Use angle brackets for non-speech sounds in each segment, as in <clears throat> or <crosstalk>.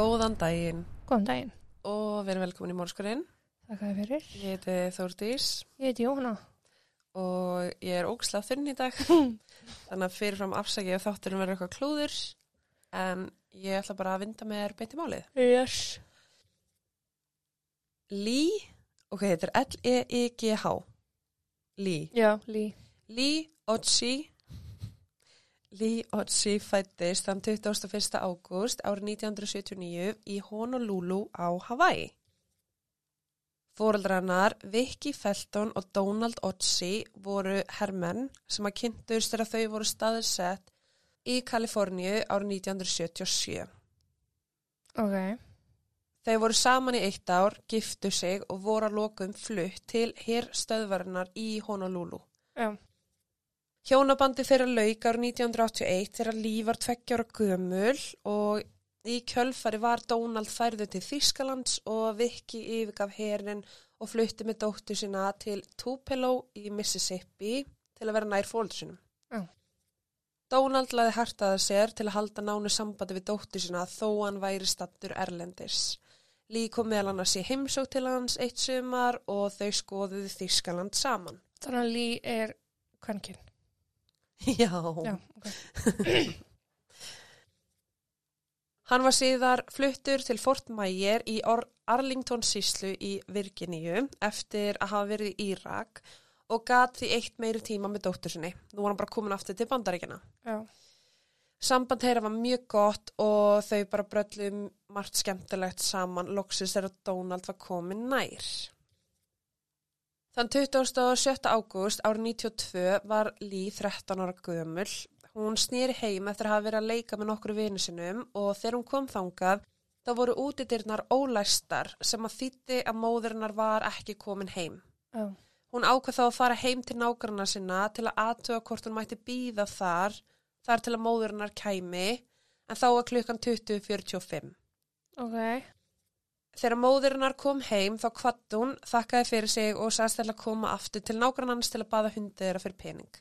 Góðan daginn Góðan daginn. og verið velkomin í Mórskurinn. Þakka þér fyrir. Ég heiti Þórdís Ég heiti Jóhanna. og ég er ógslað þunn í dag. <laughs> Þannig að fyrirfram afsækja ef þátturinn verður eitthvað klúður. En ég ætla bara að vinda með beint í málið. Yes. Lee, ok, þetta er L-E-I-G-H. Lee. Já, Lí. Lee Otsi Lee Otsi fættist þann 21. ágúst árið 1979 í Honolulu á Hawaii. Fóreldrannar Vicky Felton og Donald Otsi voru hermenn sem að kynntust þegar þau voru staðsett í Kaliforníu árið 1977. Ok. Þau voru saman í eitt ár, giftu sig og voru að lokum flutt til hér stöðvarinnar í Honolulu. Já. Hjónabandi þeirra lauk árið 1981 þegar Líf var tveggjára gömul og í kjölfari var Donald færðu til Þýskalands og Vicky yfirgaf herin og flutti með dóttu sína til Tupelo í Mississippi til að vera nær fóldur sinum. Já. Donald laði hartaða sér til að halda nánu sambandi við dóttu sína þó hann væri stattur erlendis. Lý kom meðal annars í heimsók til hans eitt sumar og þau skoðuðu Þýskaland saman. Þannig að Lí er kvennkinn. Já. Já, ok. <clears throat> Hann var síðar fluttur til Fort Meyer í Arlington síslu í Virginíu eftir að hafa verið í Írak og gat því eitt meiri tíma með dóttur sinni. Nú var hann bara komin aftur til bandaríkina. Já. Samband þeirra var mjög gott og þau bara bröllum margt skemmtilegt saman loksis þegar Donald var komin nær. Þann 27. ágúst árið 92 var Lee 13 ára gömul. Hún snýri heim eftir að hafa verið að leika með nokkru vinu sinum og þegar hún kom þangað þá voru útidirnar ólæstar sem að þýtti að móðurinnar var ekki komin heim. Já. Hún ákvað þá að fara heim til nágranna sinna til að aðtöga hvort hún mætti býða þar, þar til að móðurinnar kæmi, en þá var klukkan 20.45. Ok. Þegar móðurinnar kom heim þá kvatt hún, þakkaði fyrir sig og sagðist til að koma aftur til nágrannans til að baða hundið þeirra fyrir pening.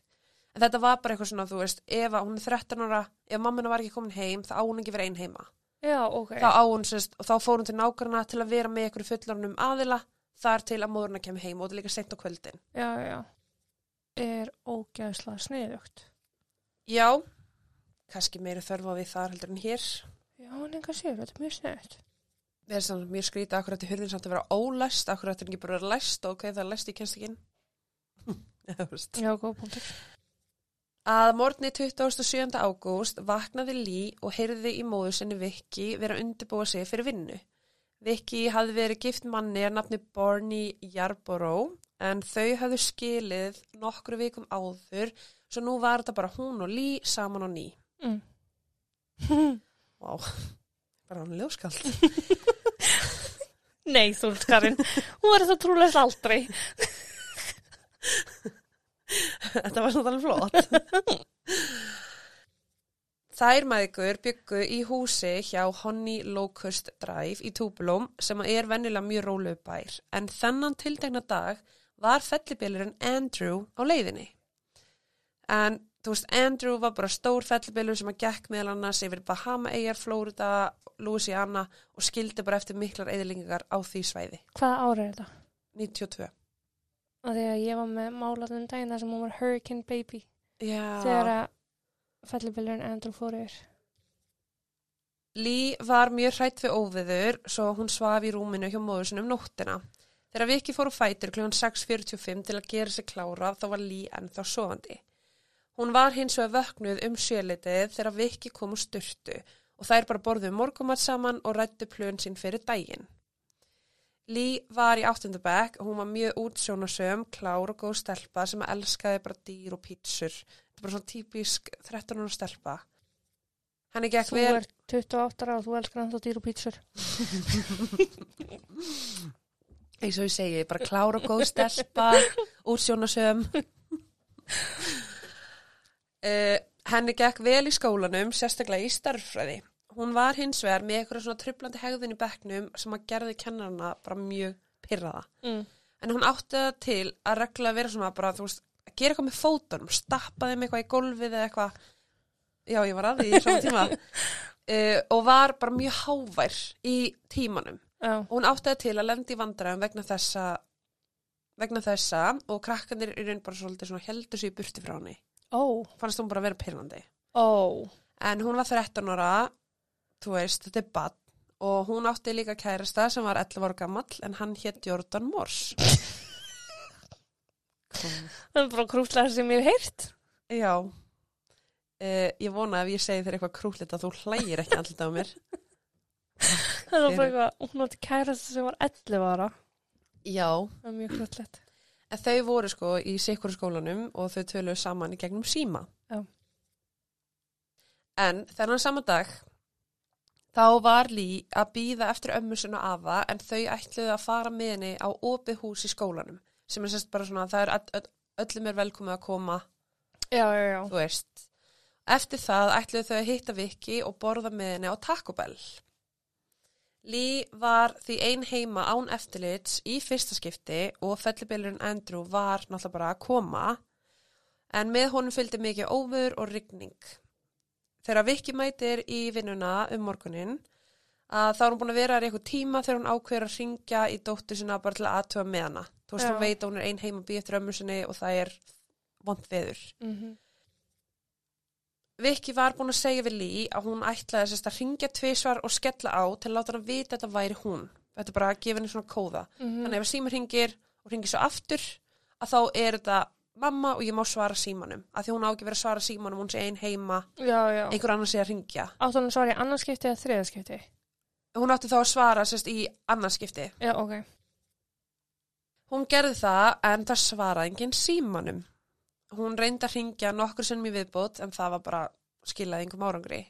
En þetta var bara eitthvað svona, þú veist, ef hún er 13 ára, ef mammina var ekki komin heim, þá á hún ekki verið ein heima. Já, ok. Þá á hún, sérst, og þá fór hún til nágranna til að vera með ykkur fullarnum aðila, þar til að móðurina kemur heim og þetta líka sent á kvöldin. Já, já. Er ógæðslega sniðugt. Já, kannski meiri þörfa við þar heldur en hér. Já, en er er svona mjög skrítið akkur þetta hurðin samt að vera ólæst, akkur þetta er ekki bara að vera læst og ok, það er læst, ekki inn. <laughs> Já, góð punktur. Að morgni 27. ágúst vaknaði Lý og heyrði í móðu sinni Viki vera að undirbúa sig fyrir vinnu. Viki hafði verið gift manni að nafni Barney Yarborough en þau hafðu skilið nokkru vikum áður svo nú var þetta bara hún og Lý saman á ný. Mm. Vá, bara hann ljóskald. <laughs> Nei, þú ert Karin. Hún var þetta trúlega aldrei. Þetta var svona flott. Þær maðgur byggu í húsi hjá Honey Locust Drive í Tupelo sem er vennilega mjög rólu bær en þennan tildegna dag var fellibillurinn Andrew á leiðinni. En þú veist, Andrew var bara stór fellibillur sem að gekk meðal annars yfir Bahama-eyjar, Florida, Louisiana og skildi bara eftir miklar eðlingar á því svæði. Hvaða ára er þetta? 92. Og þegar ég var með málaðum daginn þar sem hún var Hurricane Baby. Já. Þegar að fellibillurinn Andrew fór yfir. Lee var mjög hrætt við óviður svo hún svaf í rúminu hjá móður sinum nóttina. Þegar Viki fór á fætur kl. 6.45 til að gera sig klára þá var Lee ennþá sofandi. Hún var hins vegar vöknuð um sjölitið þegar Viki kom úr styrtu og þær bara borðuð morgumat saman og rættu plön sín fyrir daginn. Lee var í áttundabæk og hún var mjög útsjónasöm, klár og góð stelpa sem elskaði bara dýr og pítsur. Þetta er bara svona típisk 13 ára stelpa. Henni gekk Þú vel... ert 28 ára og þú elskar ennþá dýr og pítsur. eins og ég segi, bara klára og góð stelpa, <laughs> útsjónasöm. Uh, henni gekk vel í skólanum, sérstaklega í starffræði. Hún var hins vegar með eitthvað svona trublandi hegðun í bekknum sem að gerði kennarna bara mjög pyrraða. Mm. En hún átti það til að regla að vera svona bara, þú veist, að gera eitthvað með fótunum, stappa þeim eitthvað í gólfið eða eitthvað. Já, ég var að því í saman tíma. uh, <laughs> og var bara mjög hávær í tímanum Já. og hún áttaði til að lendi í vandræðum vegna þessa vegna þessa og krakkanir í raun bara svolítið svona heldur sig í burti frá henni Ó. fannst hún bara vera pyrrandi Ó. en hún var 13 ára þú veist, þetta er bann og hún átti líka kærasta sem var 11 ára gamall en hann hétt Jordan Morse <laughs> Það er bara krútlega sem ég hef heyrt. Já uh, ég vona ef ég segi þér eitthvað krúllit að þú hlægir ekki alltaf á mér Það er bara eitthvað, hún átti kærasta sem var 11 ára. Já Það er mjög krútlegt. En þau voru sko í sikkur skólanum og þau töluðu saman í gegnum síma. Já. En þennan sama dag þá var Lí að býða eftir ömmu sinna afa en þau ætluðu að fara með henni á opið hús í skólanum sem er sérst bara svona það er öll, öllum er velkomið að koma, Já, já, já. þú veist. Eftir það ætluðu þau að hitta Viki og borða með henni á Taco Bell. Lee var því ein heima án eftirlits í fyrsta skipti og fellibillurinn Andrew var náttúrulega bara að koma en með honum fylgdi mikið óvör og rigning. Þegar Viki mætir í vinnuna um morgunin að þá er hún búin að vera í eitthvað tíma þegar hún ákveður að ringja í dóttur sinna bara til að aðtöfa með hana. Þú veist, Já. hún veit að hún er ein heima býð eftir ömmu sinni og það er vond veður. Mm Viki var búin að segja við Lee að hún ætlaði sérst að ringja tvisvar og skella á til að láta hann vita að þetta væri hún. Þetta er bara að gefa henni svona kóða. Mhm. Þannig ef símur ringir og ringir svo aftur að þá er þetta mamma og ég má svara símanum. Að því hún á ekki verið að svara símanum, hún sé ein heima, Já, já. einhver annar sé að ringja. Áttu hann að svara í annarskipti eða þriðaskipti? Hún átti þá að svara sérst í annarskipti. Já, ok. Hún gerði það en það svaraði enginn símanum. Hún reyndi að ringja nokkur sinnum í viðbót en það var bara skilaði engum árangri.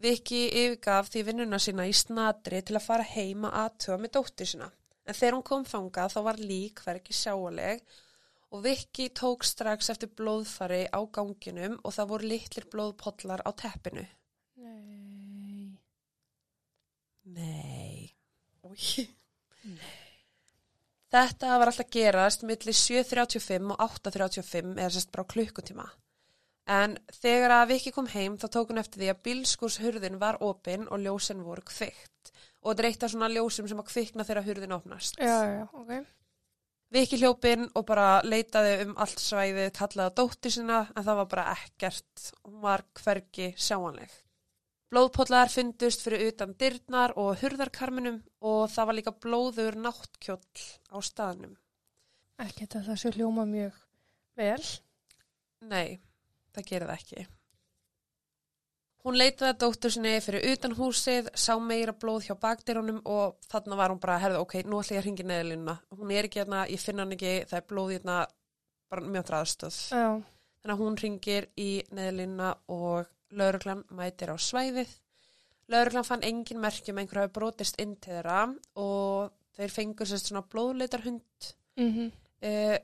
Viki yfirgaf því vinnuna sína í snatri til að fara heima aðtöfa með dóttir sína. En þegar hún kom þangað þá var lík hverki sjáaleg og Viki tók strax eftir blóðfari á ganginum og það voru litlir blóðpollar á teppinu. Nei. Nei. Új. <laughs> Þetta var alltaf gerast millir 7.35 og 8.35 eða sérst bara klukkutíma. En þegar að Viki kom heim þá tók hún eftir því að bílskúrshurðin var opinn og ljósin voru kvikt. Og þetta er eitt af svona ljósum sem að kvikna þegar hurðin opnast. Já, já, ok. Viki hljópinn og bara leitaði um allt svæðið, kallaði á dóttir sinna en það var bara ekkert. Hún var hvergi sjáanleg. Blóðpollar fundust fyrir utan dyrnar og hurðarkarminum og það var líka blóður náttkjóll á staðnum. Ekki þetta það sé hljóma mjög vel. Nei, það gerir það ekki. Hún leitaði að dóttur sinni fyrir utan húsið, sá meira blóð hjá bakdyrunum og þarna var hún bara, herðu, ok, nú ætla ég að ringi neðalínuna. Hún er ekki hérna, ég finna hann ekki, það er blóð hérna, bara mjög aðstöð. Já. Þannig að hún ringir í neðalínuna og lauruglan mætir á svæðið. Lauruglan fann engin merkjum einhver hafi brotist inn til þeirra og þeir fengur sérst svona blóðleitarhund Mm uh,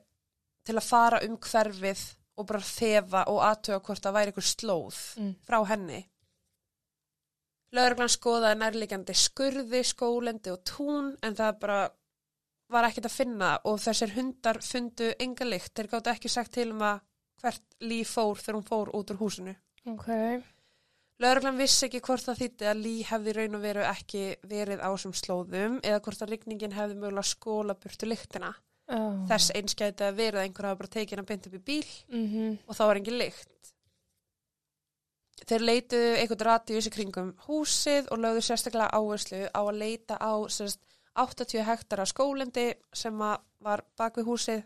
til að fara um hverfið og bara þefa og aðtöga hvort það væri einhver slóð mm. frá henni. Lauruglan skoðaði nærliggjandi skurði, skólendi og tún en það bara var ekkert að finna og þessir hundar fundu enga lykt. Þeir gáttu ekki sagt til um að hvert líf fór þegar hún fór út úr húsinu. Ok. Lauruglan vissi ekki hvort það þýtti að Lí hefði raun og veru ekki verið á sem slóðum eða hvort að rigningin hefði mögulega skóla burtu lyktina. Já. Þess eins gæti að verið að einhver hafa bara tekið hann beint upp í bíl Mm og þá var engin lykt. Þeir leituðu einhvern radíus í kringum húsið og lögðu sérstaklega áherslu á að leita á sérst, 80 hektara skólendi sem var bak við húsið.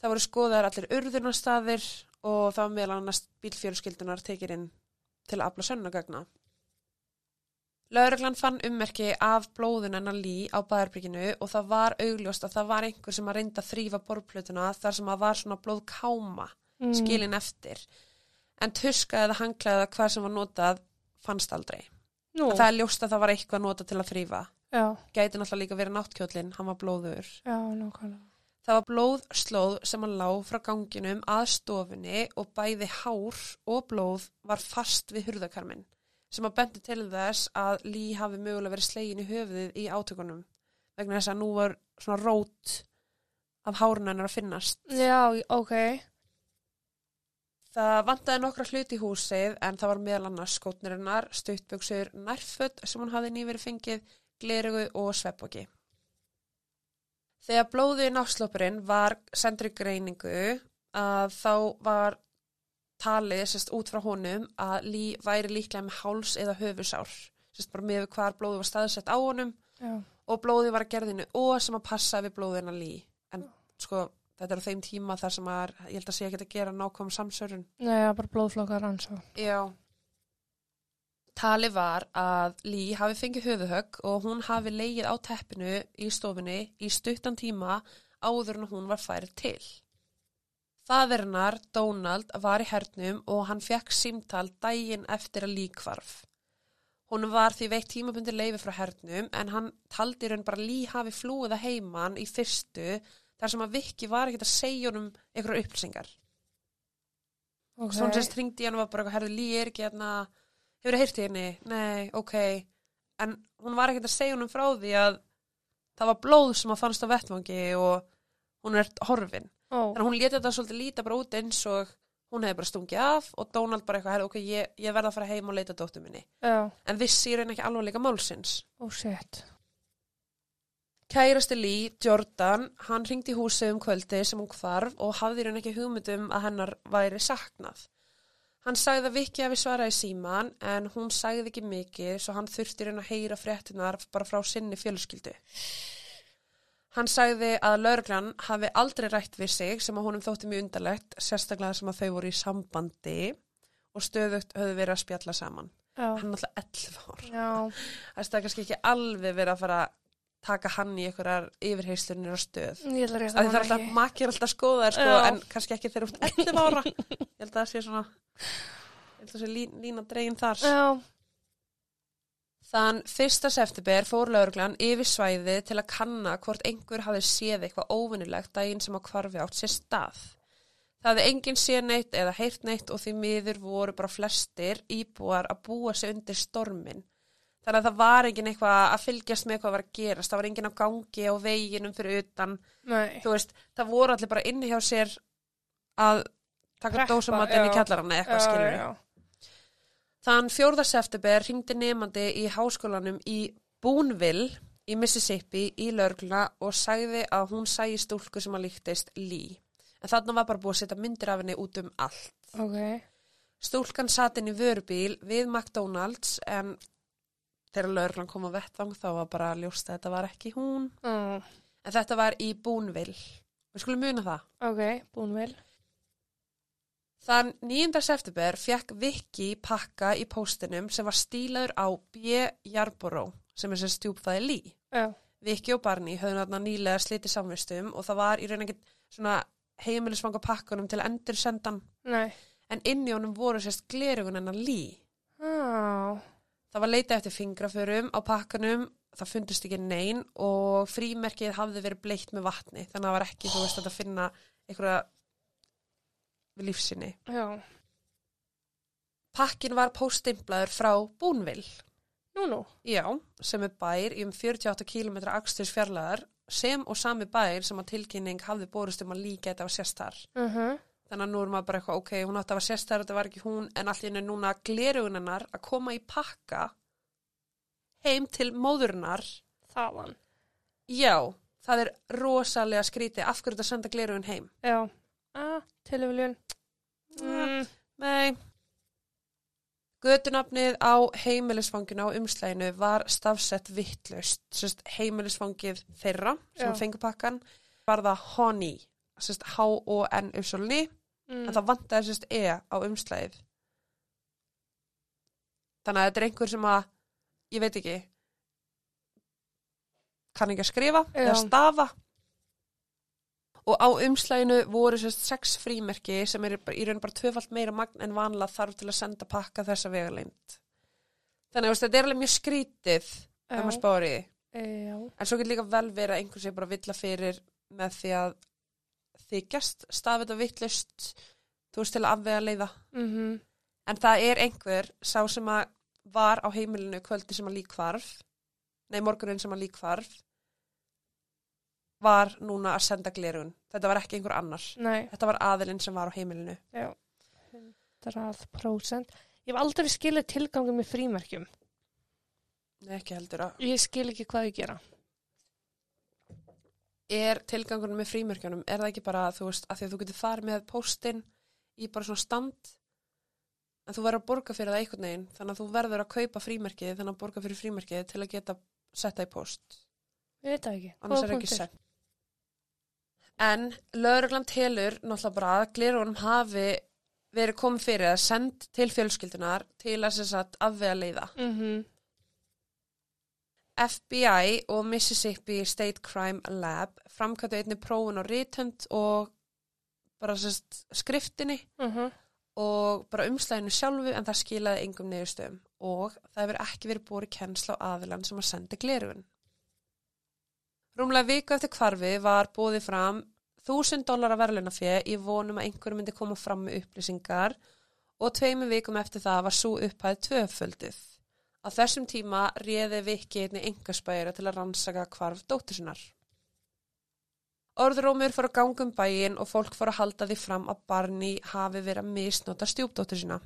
Það voru skoðaðar allir urðunarstaðir og var meðal annars bílfjörskildunar tekið inn til að afla sönnagagna. Lauruglan fann ummerki af blóðun hennar lí á bæðarbyrginu og það var augljóst að það var einhver sem að reynda að þrýfa borplötuna þar sem að var svona blóðkáma mm. skilin eftir. En tuska eða hanglaða hvað sem var notað fannst aldrei. Það er ljóst að það var eitthvað notað til að þrýfa. Gæti náttúrulega líka verið náttkjólinn, hann var blóður. Já, nákvæmlega. Það var blóðslóð sem hann lá frá ganginum að stofunni og bæði hár og blóð var fast við hurðakarminn sem að bendi til þess að Lí hafi mögulega verið slegin í höfuðið í átökunum vegna þess að nú var svona rót af hárun hennar að finnast. Já, ok. Það vantaði nokkra hluti í húsið en það var meðal annars skótnirinnar, stuttböksur, nærföld sem hún hafði nýverið fengið, glerugu og sveppóki. Þegar blóði náttslópurinn var sendur í greiningu að þá var talið sérst út frá honum að Lí væri líklega með háls eða höfusár, sérst bara með hvar blóði var staðsett á honum Já. og blóði var að gerðinu og sem að passa við blóðina Lí. En sko þetta er á þeim tíma þar sem að ég held að sé ekki að gera nákvæm samsörun. Nei, bara blóðflokkar hans og... Já. Tali var að Lí hafi fengið höfuhögg og hún hafi leigið á teppinu í stofunni í stuttan tíma áður en hún var færið til. Faðirinnar, Donald, var í hernum og hann fekk símtal dægin eftir að Lí kvarf. Hún var því veitt tímabundi leifi frá hernum en hann taldi raun bara Lí hafi flúið að heiman í fyrstu þar sem að Viki var ekkert að segja honum einhverjar upplýsingar. Ok. Svo hún sérst hringdi í hann var bara herðu, Lí er ekki hérna, hefur þið heyrti henni? Nei, ok. En hún var ekkert að segja honum frá því að það var blóð sem að fannst á vettvangi og hún er horfin. Ó, Þannig að hún leti þetta svolítið líta bara út eins og hún hefði bara stungið af og Donald bara eitthvað, ok, ég, ég verða að fara heim og leita dóttur minni. já. En vissi í raun ekki alveg líka málsins. Ó, shit. Kærasti Lee, Jordan, hann ringdi í húsið um kvöldi sem hún hvarf og hafði í raun ekki hugmyndum að hennar væri saknað. Hann sagði að Viki hafi svarað í síman en hún sagði ekki mikið svo hann þurfti raun að heyra fréttunar bara frá sinni fjölskyldu. Hann sagði að laurglann hafi aldrei rætt við sig sem að honum þótti mjög undarlegt, sérstaklega sem að þau voru í sambandi og stöðugt höfðu verið að spjalla saman. Já. Hann er alltaf 11 ár. Það er kannski ekki alveg verið að fara að taka hann í einhverjar yfirheyslunir á stöð. Ég ætla rétt Það að er alltaf, makki er alltaf skoðar sko, en kannski ekki þegar út 11 ára. <laughs> Ég held að það sé svona, ég held að það sé lín, lína dregin þar. Já. Þann 1. september fór lauruglan yfir svæði til að kanna hvort einhver hafi séð eitthvað óvinnilegt daginn sem á hvarfi átt sér stað. Það hefði enginn séð neitt eða heyrt neitt og því miður voru bara flestir íbúar að búa sig undir stormin. Þannig að það var enginn eitthvað að fylgjast með hvað var að gerast. Það var enginn á gangi á veginum fyrir utan. Nei. Þú veist, það voru allir bara inni hjá sér að taka Preppa, dósamatinn í eða eitthvað skilur. Já, Þann 4. september hringdi nefandi í háskólanum í Boonville í Mississippi í lörgluna og sagði að hún sæi stúlku sem að líktist Lee. En þarna var bara búið að setja myndir af henni út um allt. já. Ok. Stúlkan satt inn í vörubíl við McDonalds en þegar lörglan kom á vettvang þá var bara ljóst að þetta var ekki hún. Mm. En þetta var í Boonville. Við skulum muna það. Ok, búin vel. Þann 9. september fekk Viki pakka í póstinum sem var stílaður á B. Jarborough sem er sem stjúpfæði Lí. Já. Viki og Barni höfðu náttúrulega nýlega slitið samvistum og það var í raun ekkert svona heimilisvanga pakkanum til að endur sendan Nei. en inn í honum voru sérst glerugun hennar Lí. Já. Það var leitað eftir fingraförum á pakkanum, það fundist ekki nein og frímerkið hafði verið bleitt með vatni þannig að það var ekki, þú veist, að finna einhverja við lífsinni. Já. Pakkin var póstimplaður frá Búnvill, Nú, nú. já, sem er bær í um 48 km aksturs fjarlæðar sem og sami bær sem að tilkynning hafði borist um að líka þetta var séstar. Uh -huh. Þannig að nú er maður bara eitthvað, ok, hún átti að var séstar, þetta var ekki hún, en allir henni núna glerugun hennar að koma í pakka heim til móðurinnar. Þaðan. Já, það er rosalega skrítið, af hverju þetta senda glerugun heim? Já. Ah, tilvíljun. Mm. Nei. Götunafnið á heimilisfanginu á umslæginu var stafsett vittlaust. Sest, heimilisfangið þeirra sem fengur pakkan var það Honey, sest, H-O-N uppsólni, Mm. en það vantaði sest, E á umslægið. Þannig að þetta er einhver sem að, ég veit ekki, kann ekki að skrifa Já. eða stafa. Og á umslæginu voru sérst sex frímerki sem er í raun bara tvöfalt meira magn en vanlega þarf til að senda pakka þessa vegalengd. Þannig að þetta er alveg mjög skrítið ef maður. Eh, Já. En svo getur líka vel verið að einhver sé bara villa fyrir með því að þykjast stafið þetta vittlust, þú veist til að afvega leiða. Mhm. En það er einhver, sá sem að var á heimilinu kvöldi sem að lík hvarf, nei morgunin sem að lík hvarf, var núna að senda glerun. Þetta var ekki einhver annar. Nei. Þetta var aðilinn sem var á heimilinu. Já. 100%. Ég hef aldrei skilið tilgangum með frímerkjum. Nei, ekki heldur að. Ég skil ekki hvað ég gera. Er tilgangurinn með frímerkjunum, er það ekki bara, þú veist, að því að þú getur farið með póstinn í bara svona stand, en þú verður að borga fyrir það einhvern veginn, þannig að þú verður að kaupa frímerkið, þannig að borga fyrir frímerkið til að geta setta í póst. Ég veit það ekki. annars er ekki sett. En lögreglan telur náttúrulega bara að glirunum hafi verið komið fyrir að send til fjölskyldunar til að sem sagt afvega leiða. Mhm. FBI og Mississippi State Crime Lab framkvæmdu einni prófun og rítönd og bara sagt skriftinni Mhm. og bara umslæðinu sjálfu en það skilaði engum niðurstöðum og það hefur ekki verið búið kennsla á aðilan sem að senda glerun. Rúmlega viku eftir kvarfi var búið fram 1000 dólar verðlunafjö í vonum að einhverju myndi koma fram með upplýsingar og tveimu vikum eftir það var svo upphæð tvöföldið. Á þessum tíma réði Viki einni engaspæra til að rannsaka kvarf dóttur sinnar. Orðrómur fór að ganga um bæin og fólk fór að halda því fram að Barney hafi verið að misnota stjúpdóttur sína.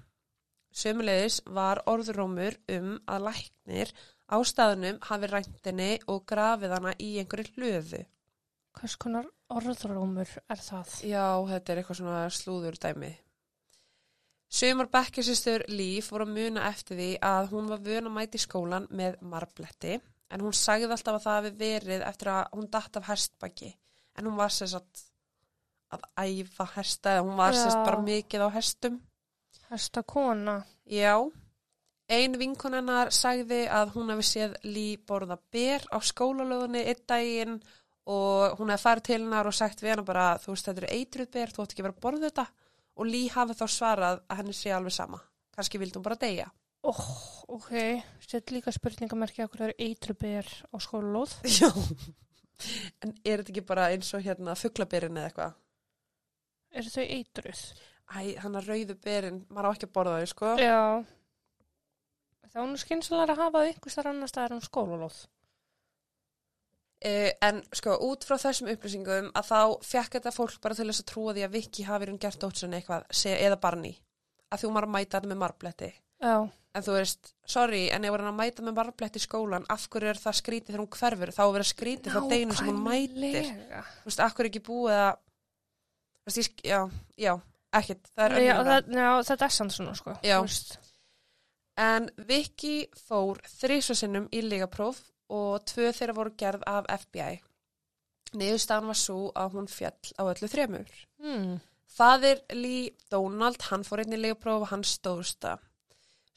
Sömulegis var orðrómur um að læknir á staðunum hafi ræntinni og grafið hana í einhverju hlöðu. Hvers konar orðrómur er það? Já, þetta er eitthvað svona slúður dæmi. Sumar bekkjarsistur Líf voru að muna eftir því að hún var vön að mæti í skólan með marbletti en hún sagði alltaf að það hafi verið eftir að hún datt af hestbaki en hún var sér satt að æfa hesta eða hún var sér Já. bara mikið á hestum. Hesta kona. Já, ein vinkonennar sagði að hún hefði séð Lí borða ber á skólalöðunni einn daginn og hún hefði farið til hennar og sagt við hennar bara, þú veist, þetta eru eitruð ber, þú átt ekki vera að borða þetta og Lí hafi þá svarað að henni sé alveg sama. Kanski vildi hún bara deyja. Oh, ok. Sett líka spurningamerki að hverju eru eitruber á skólalóð. <laughs> Já. En er þetta ekki bara eins og hérna fugglaberin eða eitthvað? Eru þau eitruð? Æ, hann að rauðu berin, maður á ekki að borða þau, sko. Já. Það var nú skynsalega að hafa það einhvers þar annars staðar en skólalóð. Uh, en sko út frá þessum upplýsingum að þá fekk þetta fólk bara til þess að trúa því að Viki hafi hún gert dótsinni eitthvað se, eða barni að þú maður að mæta þetta með marbletti. Já. en þú veist, sorry, en ef hann að mæta með marbletti í skólan, af hverju er það skrítið þegar hún hverfur, þá er verið skrítið frá deginu sem hún mætir, þú veist, af hverju er ekki búið að þú veist, ég, já, já ekkert, það er það, já, þetta er sann svona, sko. En Viki fór þrísvarsinnum í ligapróf og tvö þeirra voru gerð af FBI. Niðurstaðan var svo að hún fjall á öllu þremur. Hmm. Fadir Lee Donald, hann fór einnig ligapróf og hann stóðst það.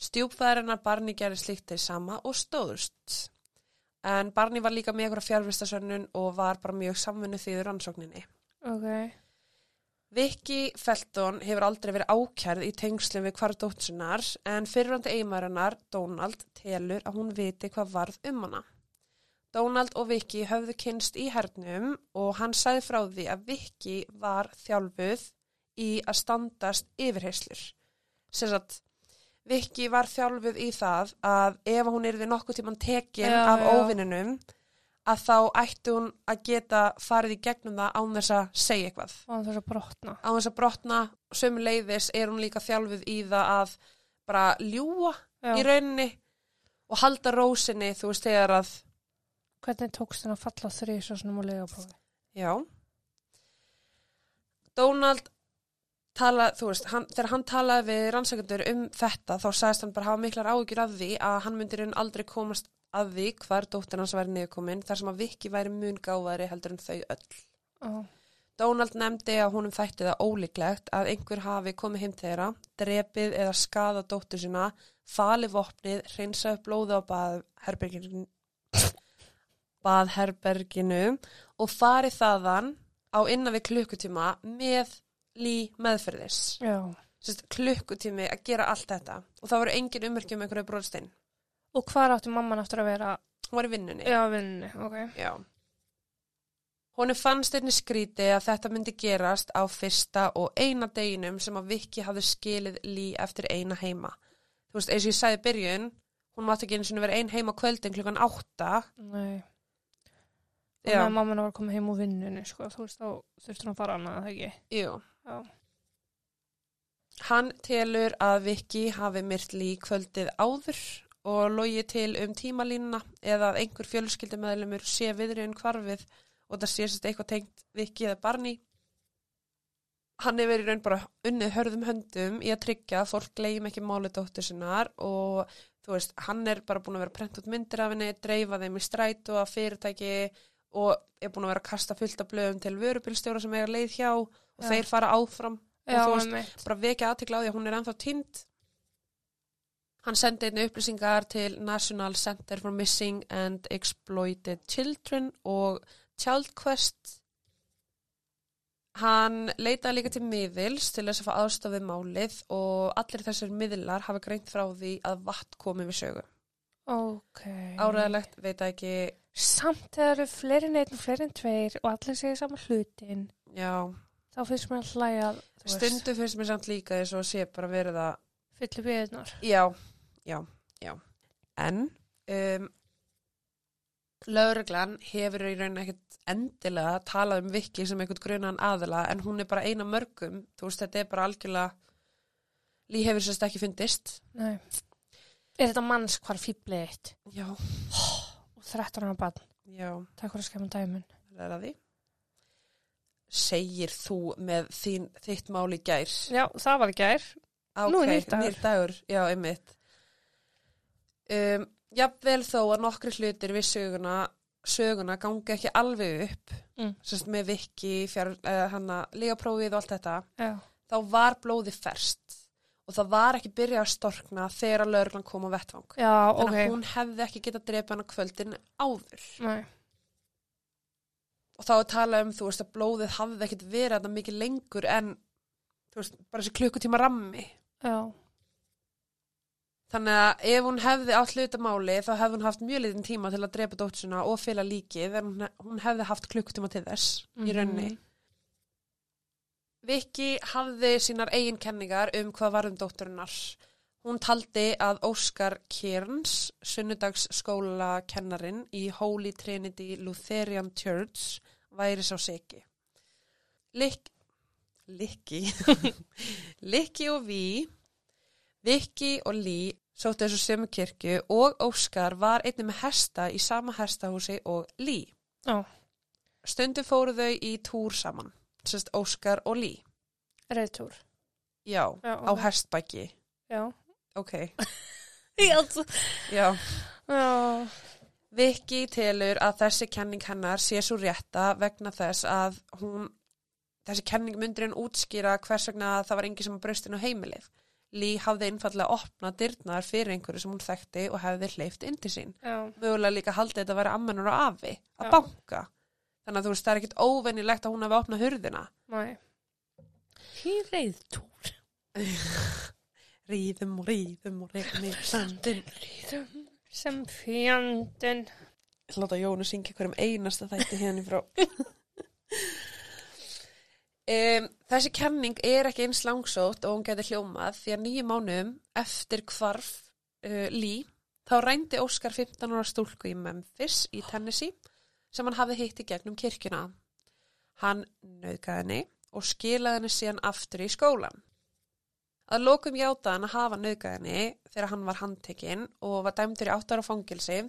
Stjúpfæðarinnar Barney gerði slíkt þeir sama og stóðust. En Barney var líka með eitthvað fjárvistasönnun og var bara mjög samvinnu þýður ansókninni. Ok. Vicky Felton hefur aldrei verið ákærð í tengslum við hvar dótsunar en fyrirvandi eiginmarinnar Donald telur að hún viti hvað varð um hana. Donald og Vicky höfðu kynst í hernum og hann sagði frá því að Vicky var þjálfuð í að standast yfirheyslur. Sér að Vicky var þjálfuð í það að ef hún yrði nokkuð tíman tekin Já, af já. óvinninum að þá ætti hún að geta farið í gegnum það án þess að segja eitthvað Og þess að brotna. á þess að brotna sömu leiðis er hún líka þjálfuð í það að bara ljúa Já. í rauninni og halda rósinni þú veist þegar að Hvernig tókst henn að falla þrýs og legaprófi? já Donald tala, þú veist, hann, þegar hann talaði við rannsakendur um þetta þá sagðist hann bara hafa miklar áhyggjur af því að hann myndir hann aldrei komast að því hvar dóttir hans væri niðurkomin þar sem að Viki væri mun gáðari heldur en þau öll Ó. Donald nefndi að honum þætti það ólíklegt að einhver hafi komið heim þeirra, drepið eða skadað dóttur sína, falið vopnið, hreinsa upp blóði á baðherberginu, baðherberginu og farið þaðan á innan við klukkutíma með lí meðferðis. Já. Sest, klukkutími að gera allt þetta og það voru engin ummerki um einhverju bróðstein. Og hvar átti mamman aftur að vera? Hún var í vinnunni. Já, vinni, ok. Já. Honum fannst einnig skríti að þetta myndi gerast á fyrsta og eina deginum sem að Viki hafði skilið lí eftir eina heima. Þú veist, eins og ég sagði í byrjun, hún mátti ekki eins og vera ein heima kvöldin klukkan átta. Nei. Og meðan mamman var að koma heim úr vinnunni, sko. Þú veist, þá þurftur hann að fara annað, það ekki? Jú. Já. Hann telur að Viki hafi myrt Lee kvöldið áður og logi til um tímalínuna eða að einhver fjölskyldumæðlumur sé viðriðin hvarfið og það sé sérst eitthvað tengt Viki eða Barney. Hann hefur í raun bara unnið hörðum höndum í að tryggja að fólk gleym ekki máli dóttur sinnar og þú veist, hann er bara búin að vera prent út myndir af henni, dreifa þeim í strætu að fyrirtæki og er búin að vera að kasta fullt af blöðum til vörubilstjóra sem eiga leið hjá og Já. þeir fara áfram Já, og þú veist, bara vekja aðtikla á því að hún er ennþá týnd. Hann sendi einnig upplýsingar til National Center for Missing and Exploited Children og Child Quest. Hann leitaði líka til miðils til þess að fá aðstofið málið og allir þessir miðlar hafa greint frá því að vatn komi við sögu. Ok. Áræðilegt, veit ekki, Samt þegar eru fleiri en einn og fleiri en tveir og allir segja saman hlutin, já, þá finnst mér að hlæja, stundu finnst mér samt líka eins og sé bara verið að fyllir viðnar. Já, já, já. En um, lögreglan hefur í raun ekkert endilega talað um Viki sem einhvern grunan aðila en hún er bara eina mörgum, þú veist þetta er bara algjörlega Lí hefur sérst ekki fundist. Nei. Er þetta manns hvar fýblið eitt Já, 13 ára barn? já, Takk fyrir að skemma dæmun. það er að því. Segir þú með þín, þitt mál í gær? Já, það var gær. Nú er nýr dagur. Nýr dagur, já, einmitt. Um, jafnvel þó að nokkri hlutir við söguna, söguna gangi ekki alveg upp, Mm. sérst með viki, fjár, uh, hana, lígaprófið og allt þetta, Já. þá var blóði ferst og það var ekki byrjað að storkna þegar að lögreglan kom á vettvang. Já, Þannig að hún hefði ekki getað drepa hana kvöldin áður. Nei. Og þá talað um, þú veist, að blóðið hafði ekkit verið þetta mikið lengur en, þú veist, bara þessi klukkutíma rammi. Já. Þannig að ef hún hefði átt hlutamáli þá hefði hún haft mjög litin tíma til að drepa dóttursuna og fylga líkið en hún, hefði haft klukkutíma til þess í raunni. Viki hafði sínar eigin kenningar um hvað var um dótturinnar. Hún taldi að Óskar Kearns, sunnudagsskóla kennarin í Holy Trinity Lutheran Church, væri sá seki. Lik, Likki, <laughs> Likki og Vi, Viki og Lý sóttu þessu sömu kirkju og Óskar var einnig með hesta í sama hestahúsi og Lý. Já. Stundu fóru þau í túr saman, sérst Óskar og Lý. Reyðtúr. Já, Já, á ok. hestbæki. Já. Ok, <laughs> Já. já. Viki telur að þessi kenning hennar sé svo rétta vegna þess að hún, þessi kenning myndir henn útskýra hvers vegna það var engi sem að bröstin á heimilið. Lý hafði einfallega opnað dyrnar fyrir einhverju sem hún þekkti og hefði hleyft inn til sín. Já. Mögulega líka haldið þetta að vera ammanur og afi, að Já. banka. Þannig að þú veist, það er ekkit óvennilegt að hún hefði opnað hurðina. Nei. Hér reyðtúr. <laughs> Ríðum og ríðum og regnir sandin. Ríðum sem að láta Jónu syngja hverjum einasta þætti hérna frá. <laughs> um, þessi kenning er ekki eins langsótt og hún geti hljómað því að nýju mánum eftir hvarf uh, Lee þá rændi Óskar 15 ára stúlku í Memphis í Tennessee sem hann hafði hitt í gegnum kirkjuna. Hann nauðgaði henni og skilaði henni síðan aftur í skólan. Að lokum játaði hann að hafa nauðgaði henni þegar hann var handtekinn og var dæmdur í 8 ára fangilsi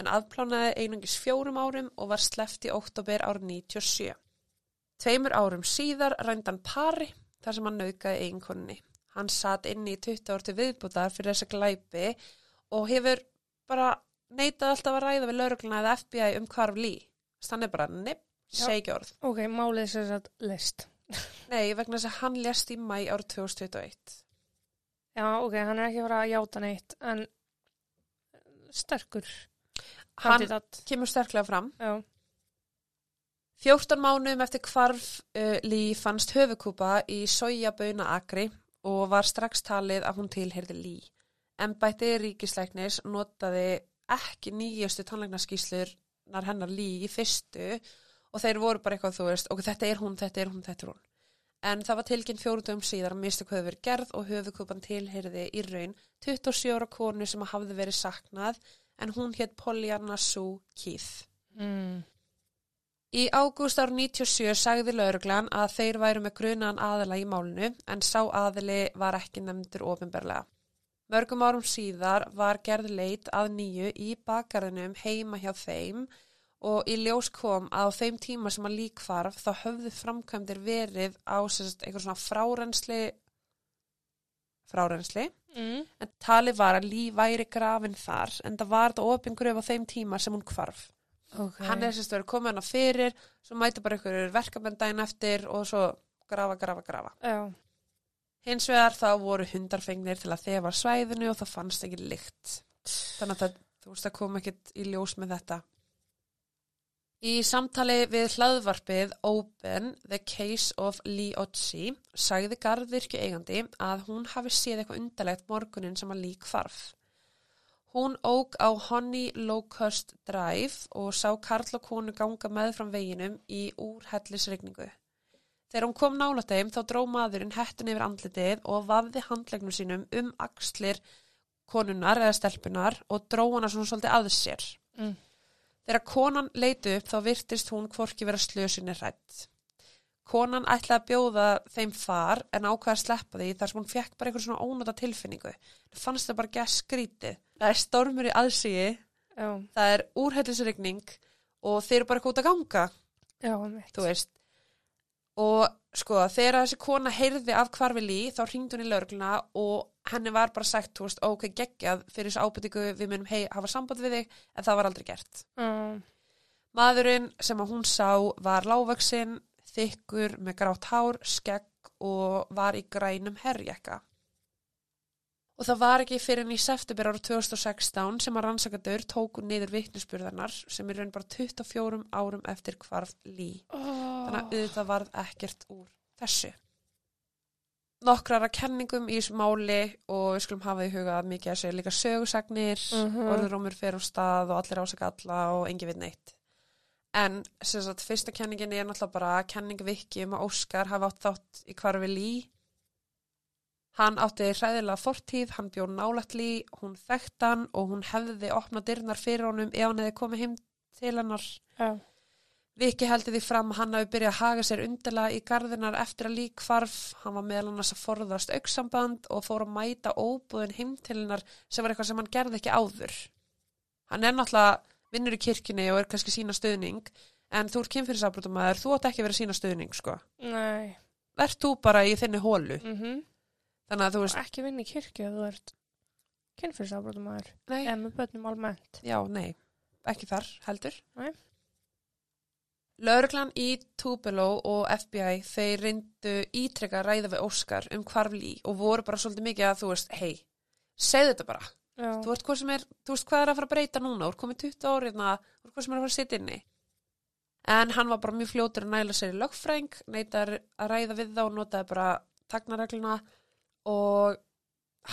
en aðplánaði einungis fjórum árum og var sleppt í oktober árið 97. Tveimur árum síðar rændan pari þar sem hann nauðgaði eiginkonni. Hann satt inni í 20 ár til viðbútar fyrir þessa glæpi og hefur bara neitað alltaf að ræða við laurugluna eða FBI um hvarf lí. Þannig bara, nepp, segi orð. Ok, málið er sér að list. Nei, vegna þess að hann lést í mæ árið 2021. Já, ok, hann er ekki að fara að játa neitt, en sterkur Hann kandidat. kemur sterklega fram. Já, 14 mánuðum eftir hvarf uh, Lí fannst höfukúpa í sojaböuna akri og var strax talið að hún tilheyrði Lí. Embætti ríkisleiknis notaði ekki nýjustu tannleiknaskíslurnar hennar Lí í fyrstu og þeir voru bara eitthvað þú veist, ok, þetta er hún, þetta er hún, þetta er hún. En það var tilkynnt fjóruðum síðar að mistök höfðu verið gerð og höfukúpan tilheyrði í raun 27 ára konu sem hafði verið saknað en hún hétt Pollyanna Sue Keith. mm. Í ágúst ár 97 sagði lauruglan að þeir væru með grunan aðila í málinu en sá aðili var ekki nefndur ofinberlega. Mörgum árum síðar var gerð leit að nýju í bakgarðinum heima hjá þeim og í ljós kom að á þeim tíma sem að lík farf þá höfðu framkvæmdir verið á sérst, einhver svona frárensli frárensli Mm. en talið var að líf væri grafin þar en það var þetta opingröf á þeim tíma sem hún hvarf. Ok. Hann er sérst verið komið hana fyrir, svo mæti bara ykkur verkamenn daginn eftir og svo grafa, grafa, grafa. Já. Hins vegar þá voru hundarfengnir til að þefa svæðinu og það fannst ekki lykt. Þannig að það, þú veist, það kom ekkit í ljós með þetta. Í samtali við hlaðvarpið Open, The Case of Lee Otzi, sagði garðvirkju eigandi að hún hafi séð eitthvað undarlegt morgunin sem að lík farf. Hún óg á Honey Locust Drive og sá Karl og konu ganga með fram veginum í úrhellisregningu. Þegar hún kom nála þeim þá dró maðurinn hettun yfir andlitið og vafði handlegnum sínum um axlir konunar eða stelpunar og dró hana svona svolítið að sér. Mm. Þegar konan leiti upp þá virtist hún hvorki vera slösunni hrætt. Konan ætlaði að bjóða þeim far en ákvaði að sleppa því þar sem hún fekk bara einhver svona ónota tilfinningu. Það fannst það bara ekki að skríti. Það er stormur í aðsíi, Já. það er úrhellisregning og þeir eru bara að ganga Já, mitt. þú veist og sko þegar þessi kona heyrði af hvarfi lí þá hringdi hún í laurugluna og henni var bara sagt þú veist ok geggjað fyrir þessu ábyrtingu við munum hei, hafa samband við þig en það var aldrei gert Já. maðurinn sem að hún sá var lágvaksinn þykkur með grátt hár, skegg og var í grænum herjekka og það var ekki fyrir enn í september ára 2016 sem að rannsakadur tóku niður vittnisspurðarnar sem er raun bara 24 árum eftir hvarf lí þannig að auðvitað varð ekkert úr þessu. Nokkrar að kenningum í þessu máli og við skulum hafa í huga að mikið að segja líka sögusagnir, Mhm. orðurómur fer á stað og allir ásaka alla og engi við neitt. En sem sagt, fyrsta kenningin er náttúrulega bara kenning Viki um að Óskar hafa átt þátt í hvarfi lí. Hann átti hræðilega fortíð, hann bjó nálægt lí, hún þekkt hann og hún hefði opnað dyrnar fyrir honum ef hann hefði komið heim til hennar. Já. Viki heldur því fram að hann hafi byrjað að haga sér undarlega í gardinar eftir að lík hvarf. Hann var meðal annars að forðast auksamband og fór að mæta óbúðin heim til hennar sem var eitthvað sem hann gerði ekki áður. Hann er náttúrulega vinnur í kirkjunni og er kannski sína stöðning en þú ert kynfyrirsafbrotumæður, þú átt ekki að vera sína stöðning sko. Nei. Verð þú bara í þinni hólu. Mm Þannig að þú veist, Ekki vinna í kirkju að þú ert kynfyrsafbrotumæður. nei, Eða með börnum almennt. já, nei, ekki þar heldur. Nei. Lörglan í Tupelo og FBI þeir reyndu ítrekka ræða við Óskar um hvarf lí og voru bara svolítið mikið að þú veist, hei, segðu þetta bara. Já. Þú veist hvað er, þú veist hvað er að fara að breyta núna, þú ert komið 20 árið, þú veist hvað sem er að fara að sitja inni. En hann var bara mjög fljótur að næla sér í lögfræng, neytar að ræða við þá og notaði bara tagnaregluna og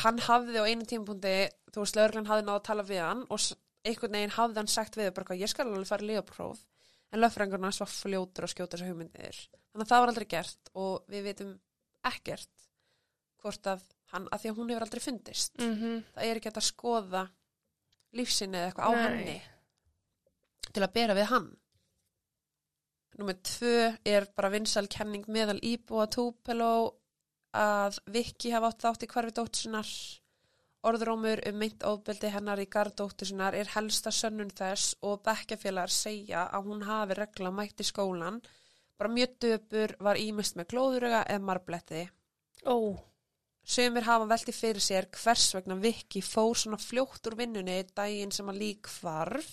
hann hafði á einu tímapunkti, þú veist, lögreglan hafði náða að tala við hann og einhvern veginn hafði hann sagt við bara ég skal alveg fara í lífapróf en lögfrængurinn hans var fljótur að skjóta þessu hugmyndir. Þannig að það var aldrei gert og við vitum ekkert hvort að hann, að því að hún hefur aldrei fundist. Mm Það er ekki að skoða lífsinni eða eitthvað á henni til að bera við hann. Númer tvö er bara vinsal kenning meðal íbúa Tupelo að Viki hafa átt þátt í hvarfi dóttur sinnar. Orðrómur um meint óbeldi hennar í garð dóttur sinnar er helsta sönnun þess og bekkjafélagar segja að hún hafi regla mætt í skólan. Bara mjög döpur var ímest með glóðuruga eða marbletti. Ó. Sumir hafa velti fyrir sér hvers vegna Viki fór svona fljótt úr vinnunni daginn sem að lík hvarf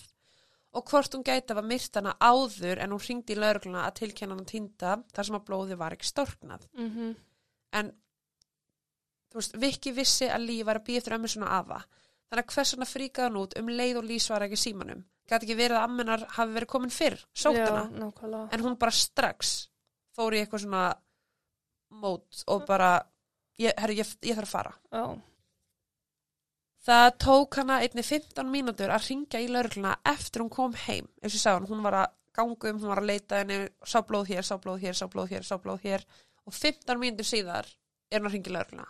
og hvort hún gæti að myrt hana áður en hún ringdi í laurugluna að tilkenna hana týnda þar sem að blóði var ekki storknað. Mm En þú veist, Viki vissi að Lí var að býja eftir ömmu svona afa. Þannig að hvers vegna fríkaði hann út um leið og Lí svara ekki símanum. Gæti ekki verið að ammenar hafi verið komin fyrr, sótt Já. En hún bara strax fór í eitthvað svona mót og bara, ég, herri, ég, ég þarf að fara. Já. Það tók hana einni 15 mínútur að ringja í laurugluna eftir hún kom heim. Eins og ég sagði hann, hún var að ganga um, hún var að leita henni, sá blóð hér, sá blóð hér, sá blóð hér, sá blóð hér og 15 mínútur síðar er hún að ringja í laurugluna.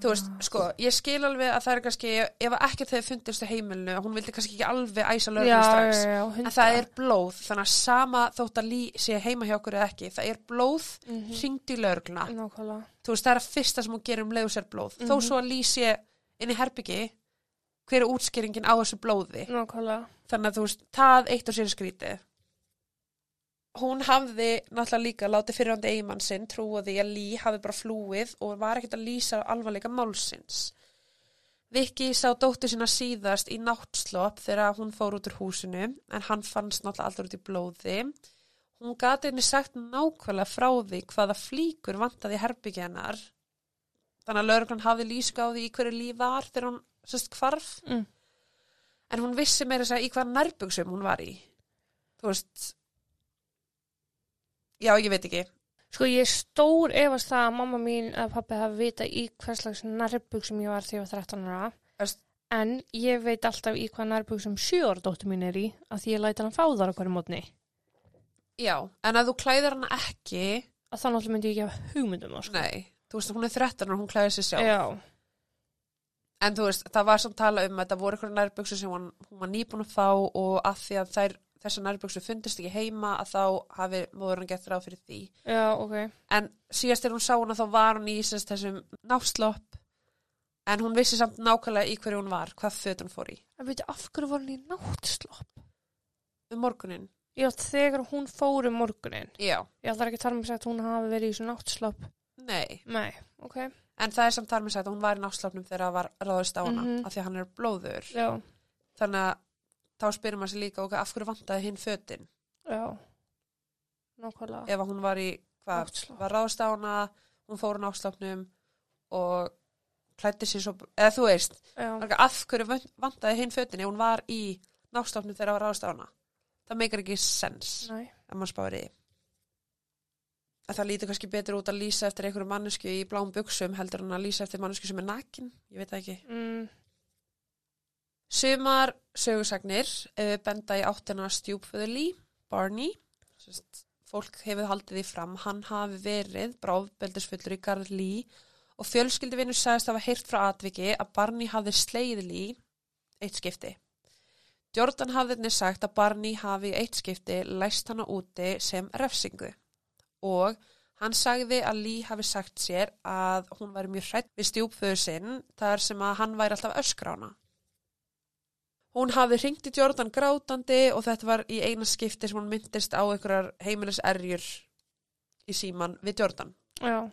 þú veist, sko, ég skil alveg að það er kannski, ef ekkert þegar fundist heimilinu, hún vildi kannski ekki alveg æsa lögreglum strax, já, já, en það er blóð, þannig að sama þótt að lí sé heima hjá okkur eða ekki, það er blóð mm hringd í lögregluna, nákvæmlega. Þú veist, það er að fyrsta sem hún gerir um leiðu sér blóð, þó Mhm. svo að lí sé inn í herbyggi, hver er útskýringin á þessu blóði, nákvæmlega. Þannig að þú veist, það eitt og sér skrítið. Hún hafði náttúrulega líka látið fyrirhandi eigimann sinn trúa því að Lí hafi bara flúið og var ekkert að lýsa alvarleika málsins. Viki sá dóttur sína síðast í náttslopp þegar hún fór út úr húsinu en hann fannst náttúrulega alltaf út í blóði. Hún gati henni sagt nákvæmlega frá því hvaða flíkur vantaði hennar. Þannig að lauruglan á því í hverju líf var þegar hún sérst hvarf mm. en hún vissi meira að segja í hvað nærbuksum hún var í þú veist já, ég veit ekki Sko ég er stór efast það að mamma mín að pappi hafi vita í hvers slags nærbuxum ég var þegar ég var 13 ára. Veist- En ég veit alltaf í hvað nærbuxum 7 ára dóttur mín er í að því ég læti hann fá þar á hverju mótni. já, en að þú klæðir hana ekki Að þannig alltaf myndi ég ekki hafa hugmyndum á sko. nei, þú veist, hún er 13 og hún klæðir sér sjálf Já, en þú veist, það var samt tala um að það voru eitthvað nærbuksur sem hún, hún var nýbúin að fá og að því að þær, þessar nærbuksur fundist ekki heima að þá hafi móður hann gett ráð fyrir því já, ok. en síðast þegar hún sá hana þá var hún í sérst, þessum náttslopp en hún vissi samt nákvæmlega í hverju hún var hvað föt hún fór í En veitu, af hverju var hann í náttslopp? um morgunin Já, þegar hún fór um morgunin. já, Ég ætlar ekki að tala um að hún hafi verið í svona náttslopp. nei Nei, ok. En það er samt þar með sagt að hún var í náttslapnum þegar það var ráðist á hana Mhm. af því að hann er blóður. Já, Þannig að þá spyrir maður sér líka ok, af hverju vantaði hinn fötin já. Nákvæmlega. ef að hún var í, hvað, var hana, hún fór í náttslapnum og klætti sér svo, eða þú veist, af hverju van- vantaði hinn fötin ef hún var í náttslapnum þegar það var hana. Það meikar ekki sens nei. ef maður því. En það lítur kannski betur út að lýsa eftir einhverju mannesku í bláum buksum heldur en að lýsa eftir mannesku sem er nakin, ég veit það ekki. Mm, Sumar sögursagnir uh, benda í áttina stjúpföðuli, Barney, Sest, fólk hefur haldið því fram, hann hafi verið bráðbeldisfullur í garð Lee og fjölskylduvinur sagðist hafa heyrt frá atviki að Barney hafi sleið Lee eitt skipti. Jordan hafði einnig sagt að Barney hafi eitt skipti læst hana úti sem refsingu og hann sagði að Lee hafi sagt sér að hún væri mjög hrætt við stjúpföður sinn þar sem að hann væri alltaf hana. Hún hafði hringt í Jordan grátandi og þetta var í eina skipti sem hún myndist á einhverjar heimiliserjur í síman við Jordan. já,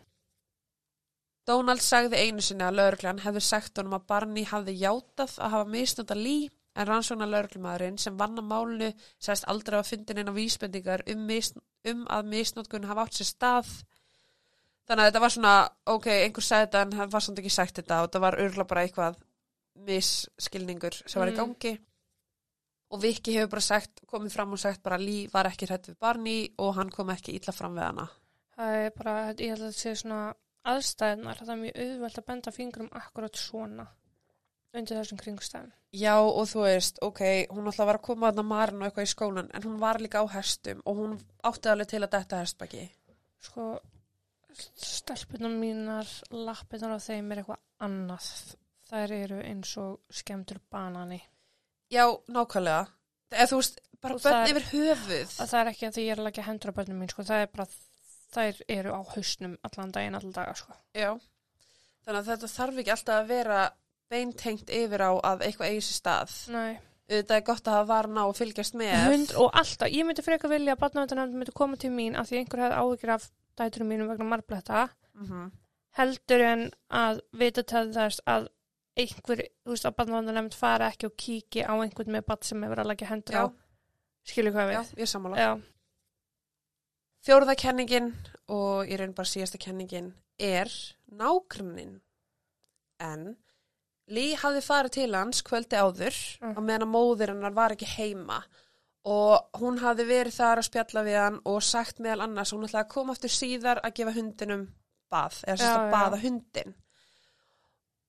Donald sagði einu sinni að lauruglan hefði sagt honum að Barney hafði játað að hafa misnóta lí en rannsóknar lauruglumæðurinn sem vann að málnu sagðist aldrei að fundin eina vísbendingar um, mis, um að misnótkun hafa átt sér stað. Þannig að þetta var svona, ok, einhver sagði þetta en hann var samt ekki sagt þetta og þetta var örgulega bara eitthvað misskilningur sem var í Mm. gangi. Og Viki hefur bara sagt, komið fram og sagt bara að Lí var ekki hrætt við Barney og hann kom ekki illa fram við hana. það er bara, ég held að þetta sé svona aðstæðnar, það er mjög auðvelt að benda fingrum akkurat svona undir þessum kringstæðum. Já og þú veist, ok, hún alltaf var að koma að marinn og eitthvað í skólan en hún var líka á hestum og hún átti alveg til að detta hestbaki. Sko, stelpunar mínar, lappirnar á þeim er eitthvað annað. Þær eru eins og skemmtur banani. Já, nákvæmlega. Eða þú veist, bara Og börn það er- yfir höfuð. Að það er ekki að því ég er að leggja hendur á börnum mín, sko, það er bara, þær eru á hausnum allan daginn, allan daga, sko. Já. Þannig að þetta þarf ekki alltaf að vera beintengt yfir á að eitthvað eigi sér stað. Nei. Þetta er gott að hafa varna og fylgjast með. Hund og alltaf, ég myndi frekar vilja að barnavöndanefnd myndi koma til mín af því einhver hefði áhyggjur af dæturum mínum vegna marbletta Mm heldur en að vita til þess að einhver, þú veist, að barnavöndanefnd fara ekki og kíki á einhvern með barn sem hefur að leggja hendur Já. á skilju hvað Já, við ég er sammála. Já, Fjórða kenningin og ég raun bara síðasta kenningin er nágrunnin. En Lý hafði farið til hans kvöldi áður Mm. á meðan að móðir hennar var ekki heima og hún hafði verið þar að spjalla við hann og sagt meðal annars hún ætlaði að koma aftur síðar að gefa hundinum bað eða sérst Já, að já. baða hundin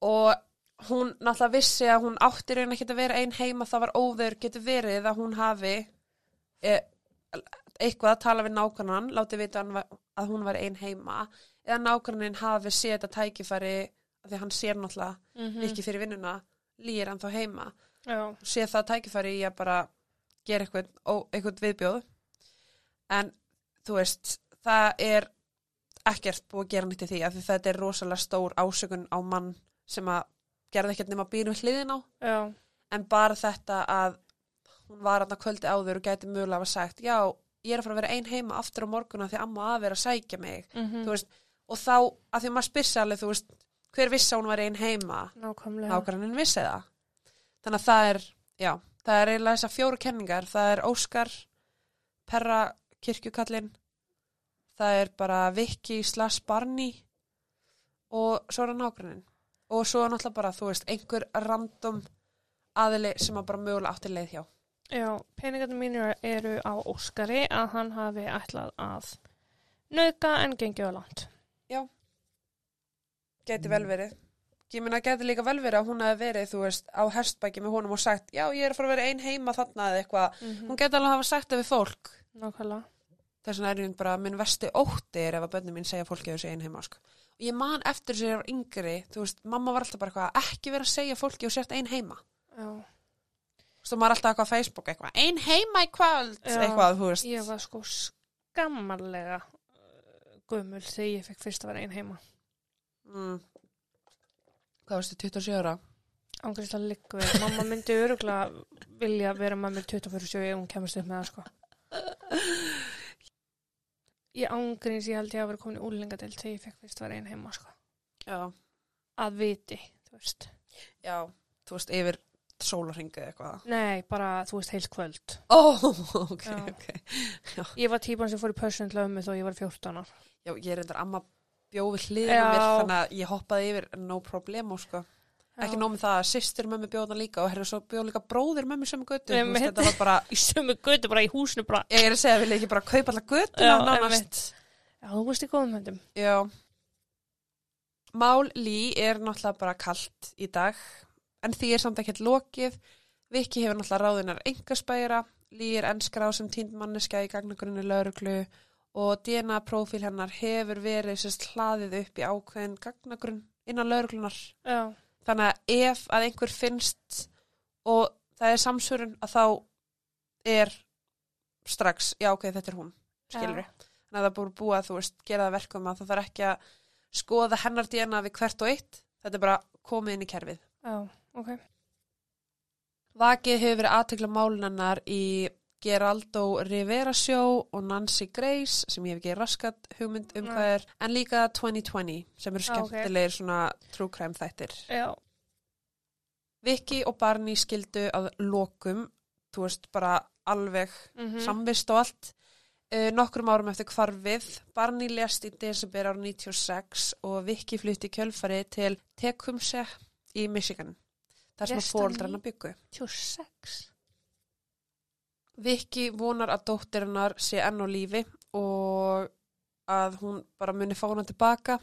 og hún náttúrulega vissi að hún átti raun ekki að vera ein heima það var óður getur verið að hún hafi e, eitthvað að tala við nákvæmnan, látið vita hann að hún var ein heima eða nákvæmnin hafi séð þetta tækifæri því að hann sér náttúrulega Mhm. Viki fyrir vinnuna, Lí er ennþá heima. Já, sé það tækifæri í að bara gera eitthvað, ó, eitthvað viðbjóð. En þú veist það er ekkert búið að gera nýtt í því því þetta er rosalega stór ásökun á mann sem að gerði ekkert nema býnum hliðin á. Já, en bara þetta að hún var hann að kvöldi áður og gæti mögulega að sagt já, ég er að fara að vera ein heima aftur á morgun af því amma afi er að sækja mig. Mhm, þú veist, og þá, að því maður spyrsi alveg, þú veist, hver vissi að hún var ein heima? Það. Þannig að það er, já, það er eiginlega þessar fjóru kenningar, það er Óskar Perra kirkjukallin það er bara Viki slash Barney og svo er það nákvæmlega og svo náttúrulega bara, þú veist, einhver random aðili sem að bara mögulega átti leið hjá. Já, peningarnir mínir eru á Óskari að hann hafi ætlað að nauka en gengið á langt. geti vel verið. Ég meina geti líka vel verið að hún hefði verið þú veist, á hestbæki með honum og sagt já, ég er að fara að vera ein heima þarna eða eitthvað. Mm hún geti alveg hafa sagt það við fólk. Nákvæmlega. þess vegna er ég bara minn vesti ótti er ef að bönni mín segja að fólki að segja ein heima sko. Ég man eftir þess að ég var yngri þú veist, mamma var alltaf bara eitthvað ekki vera að segja fólki og sért ein heima Já, þú veist, og maður alltaf eitthvað á Facebook eitthvað ein heima í kvöld Já. eitthvað, þú veist ég var sko skammarlega uh, gömul þegar ég fekk fyrst að vera einn heima. mm. hvað veistu, 27 ára Ángrist að liggu við. Mamma myndi öruglega vilja vera með mér 24 ef hún kemast upp með það sko. <laughs> Ég ángrins ég held ég að vera komin í úlingadel þegar ég fekk fyrst vera einn heima sko. já, Að viti, þú veist. já, þú veist, yfir sólarhingu eitthvað Nei, bara þú veist heilt kvöld. ó, <laughs> ok, Já. ok Ég var típan sem fór í til ömmu þó ég var 14 ára. já, ég er endar amma bjóði hliðina á Já. mér þannig að ég hoppaði yfir no problemo sko ekki nóg með það að sýstir mömmu bjóða líka og herri svo bjóða líka bróðir mömmu sem götu. Veist, þetta var bara, Í sömu götu bara í húsinu bara. ég er að segja vil ég ekki bara kaupa alla götuna Já, þú veist í góðum höndum. já. Mál Lí er náttúrulega bara kalt í dag en því er samt ekkert lokið. Viki hefur náttúrulega ráðunar engaspæra Lí er ennskráð sem tínd manneskja í gagnagrunni lauruglu og DNA-prófíl hennar hefur verið sérst hlaðið upp í ákveðin gagnagrunn innan lauruglunar Já, þannig að ef að einhver finnst og það er samsvörun að þá er strax, já ok, þetta er hún skilur Já. þannig að það búið búið að þú veist gera það verkum að það þarf ekki að skoða hennar DNA við hvert og eitt þetta er bara komið inn í kerfið já, ok. Vakið hefur verið aðtekla málunannar í Geraldo Rivera Show og Nancy Grace sem ég hef ekki raskat hugmynd um Nei. hvað er en líka 2020 sem eru Ah, skemmtilegir svona true crime þættir Já, Vicky og Barney skildu að lokum, þú veist, bara alveg mm samvist og allt. Uh, nokkrum árum eftir hvarfið, Barney lést í desember ára 96 og Vicky flutti kjölfari til Tecumseh í Michigan. Það sem að hann fóreldrarna byggu. 26. Vicky vonar að dóttirinnar sé enn á lífi og að hún bara muni fá hana tilbaka.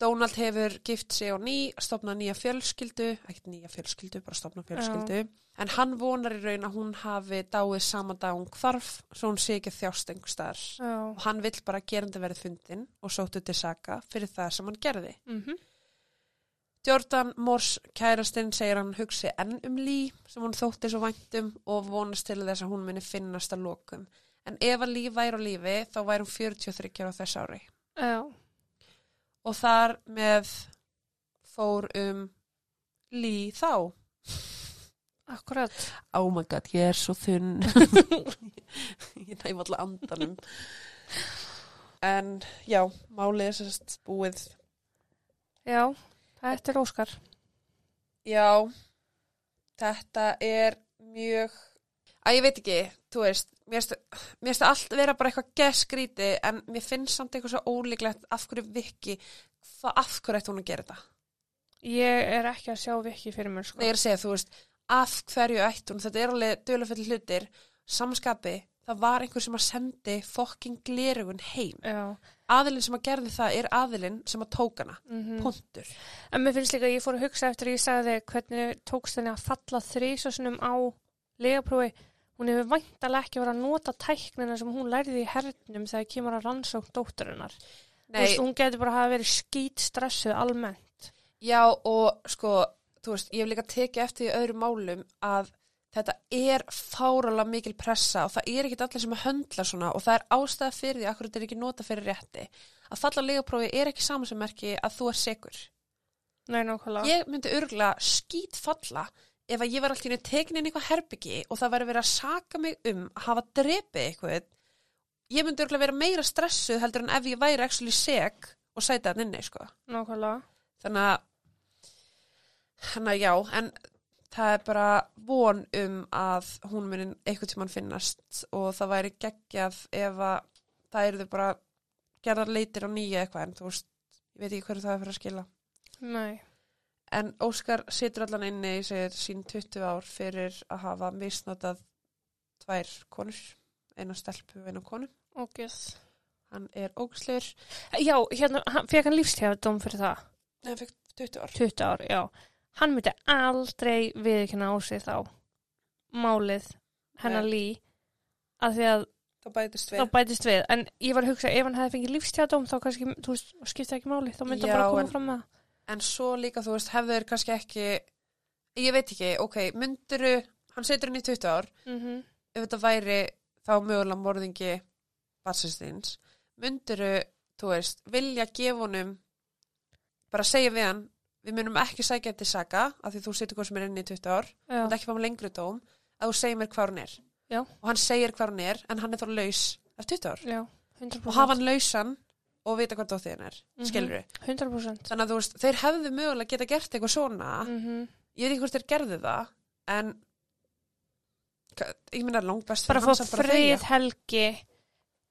Donald hefur gift sig á ný, stopnað nýja fjölskyldu, ekkert nýja fjölskyldu, bara stopnað fjölskyldu. En hann vonar í raun að hún hafi dáið sama dag hún hvarf, svo hún sé ekki þjást einhver staðar. Já. Og hann vill bara gerandi verið fundin og sóttu til saka fyrir það sem hann gerði. Mm Jordan Morse kærastinn segir hann hugsi enn um Lee sem hún þótti svo væntum og vonast til þess að hún muni finnast að lokum. En ef að Lee væri á lífi þá væri hún 43 ára á þess ári. Já. Og þar með fór um Lee þá. Akkurat. Oh my god, ég er svo þunn. <laughs> ég næm alltaf andanum. En já, málið er sérst búið. Já, þetta er Óskar. Já, þetta er mjög, að ég veit ekki, þú veist, mér finnst finnst allt vera bara eitthvað geskríti en mér finnst samt eitthvað svo ólíklegt af hverju viki, hvað af hverju ætti hún að gera þetta? Ég er ekki að sjá Viki fyrir mér, sko. Nei, ég er að segja, þú veist, af hverju ætti hún, þetta er alveg dölufell hlutir, samskapi, það var einhver sem að sendi fokking glerugun heim. Já. Aðilinn sem að gerði það er aðilinn sem að tók hana, Mm punktur. En mér finnst líka, að ég fór að hugsa eftir að ég sagði hvernig tókst henni að falla þrísasunum á legaprófi. Hún hefur væntalega ekki verið að nota tæknina sem hún lærði í hernum þegar kemur að rannsókn dótturinnar. Veist, hún getur bara að hafa verið skýt stressuð almennt. Já og sko, þú veist, ég hef líka tekið eftir í öðrum málum að þetta er fáralega mikil pressa og það er ekkit allir sem að höndla svona og það er ástæða fyrir því, akkur þetta er ekki nota fyrir rétti. Að falla legaprófi er ekki saman sem merki að þú er segur. Nei, nákvæmlega. Ég myndi örgulega skýt falla ef að ég var alltaf í eitthvað herbyggi og það væri verið að saka mig um að hafa drepið eitthvað. Ég myndi örgulega vera meira stressuð heldur en ef ég væri actually seg og sæta það inni, sko. Nákvæmlega. Þannig að, þannig að já, en það er bara von um að hún muni einhvern tímann finnast og það væri geggjað ef að það eru bara gerðar leitir á nýja eitthvað en þú veist, ég veit ekki hverju það er fyrir að skila. Nei. En Óskar situr allan inni í segir sín 20 ár fyrir að hafa misnotað tvær konur, eina stelpu og eina konu. Ógeð. Hann er ógslegur, Já, hérna, hann- fekk hann lífstjáðdóm fyrir það. en hann fekk 20 ár. 20 ár, já. Hann myndi aldrei viðkynna á sig þá málið hennar lí að því að bætist þá við. bætist við. En ég var að hugsa, ef hann hefði fengið lífstjáðdóm þá kannski, þú veist, skipti ekki máli. Þá myndi hann bara koma en- fram með. En svo líka, þú veist, hefur kannski ekki, ég veit ekki, ok, mynduru, hann setur henni í 20 ár, Mm ef þetta væri þá mögulega morðingi batsistins, mynduru, þú veist, vilja gefa honum, bara segja við hann, við munum ekki sækja þetta saka, af því þú setur hvað sem er inni í 20 ár, þú munt ekki fá með lengri dóm, að þú segir mér hvað hún er. Já. Og hann segir hvað hún er, en hann er þá laus eftir 20 ár. já, 100%. Og hafa hann lausan og vita hvað dóttið hann er, Mhm. skilur 100%. Þannig að þú veist, þeir hefðu mögulega geta gert eitthvað svona, Mm ég veit ekki hvort þeir gerðu það en ég minna langt best Bara fá að bara frið helgi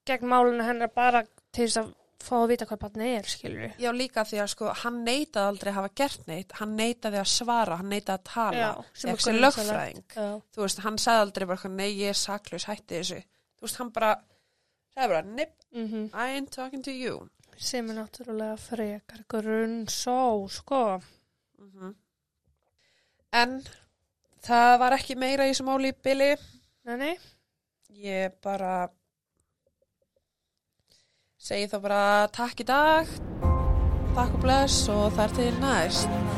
gegn málunum hennar bara til þess að fá að vita hvað barnið er, skilur já líka því að sko hann neitaði aldrei að hafa gert neitt. Hann neitaði að svara, hann neitaði að tala sem er ekki sem grunsamlegt. lögfræðing. Þú veist, hann sagði aldrei bara nei ég er saklaus, hætti þessu. Þú veist, hann bara sagði bara, nip, Mm I ain't talking to you. Sem er náttúrulega frekar grunn só, sko. mm en það var ekki meira í þessu máli í byli Nei, nei. ég bara segi þá bara takk í dag takk og bless og þar til næst.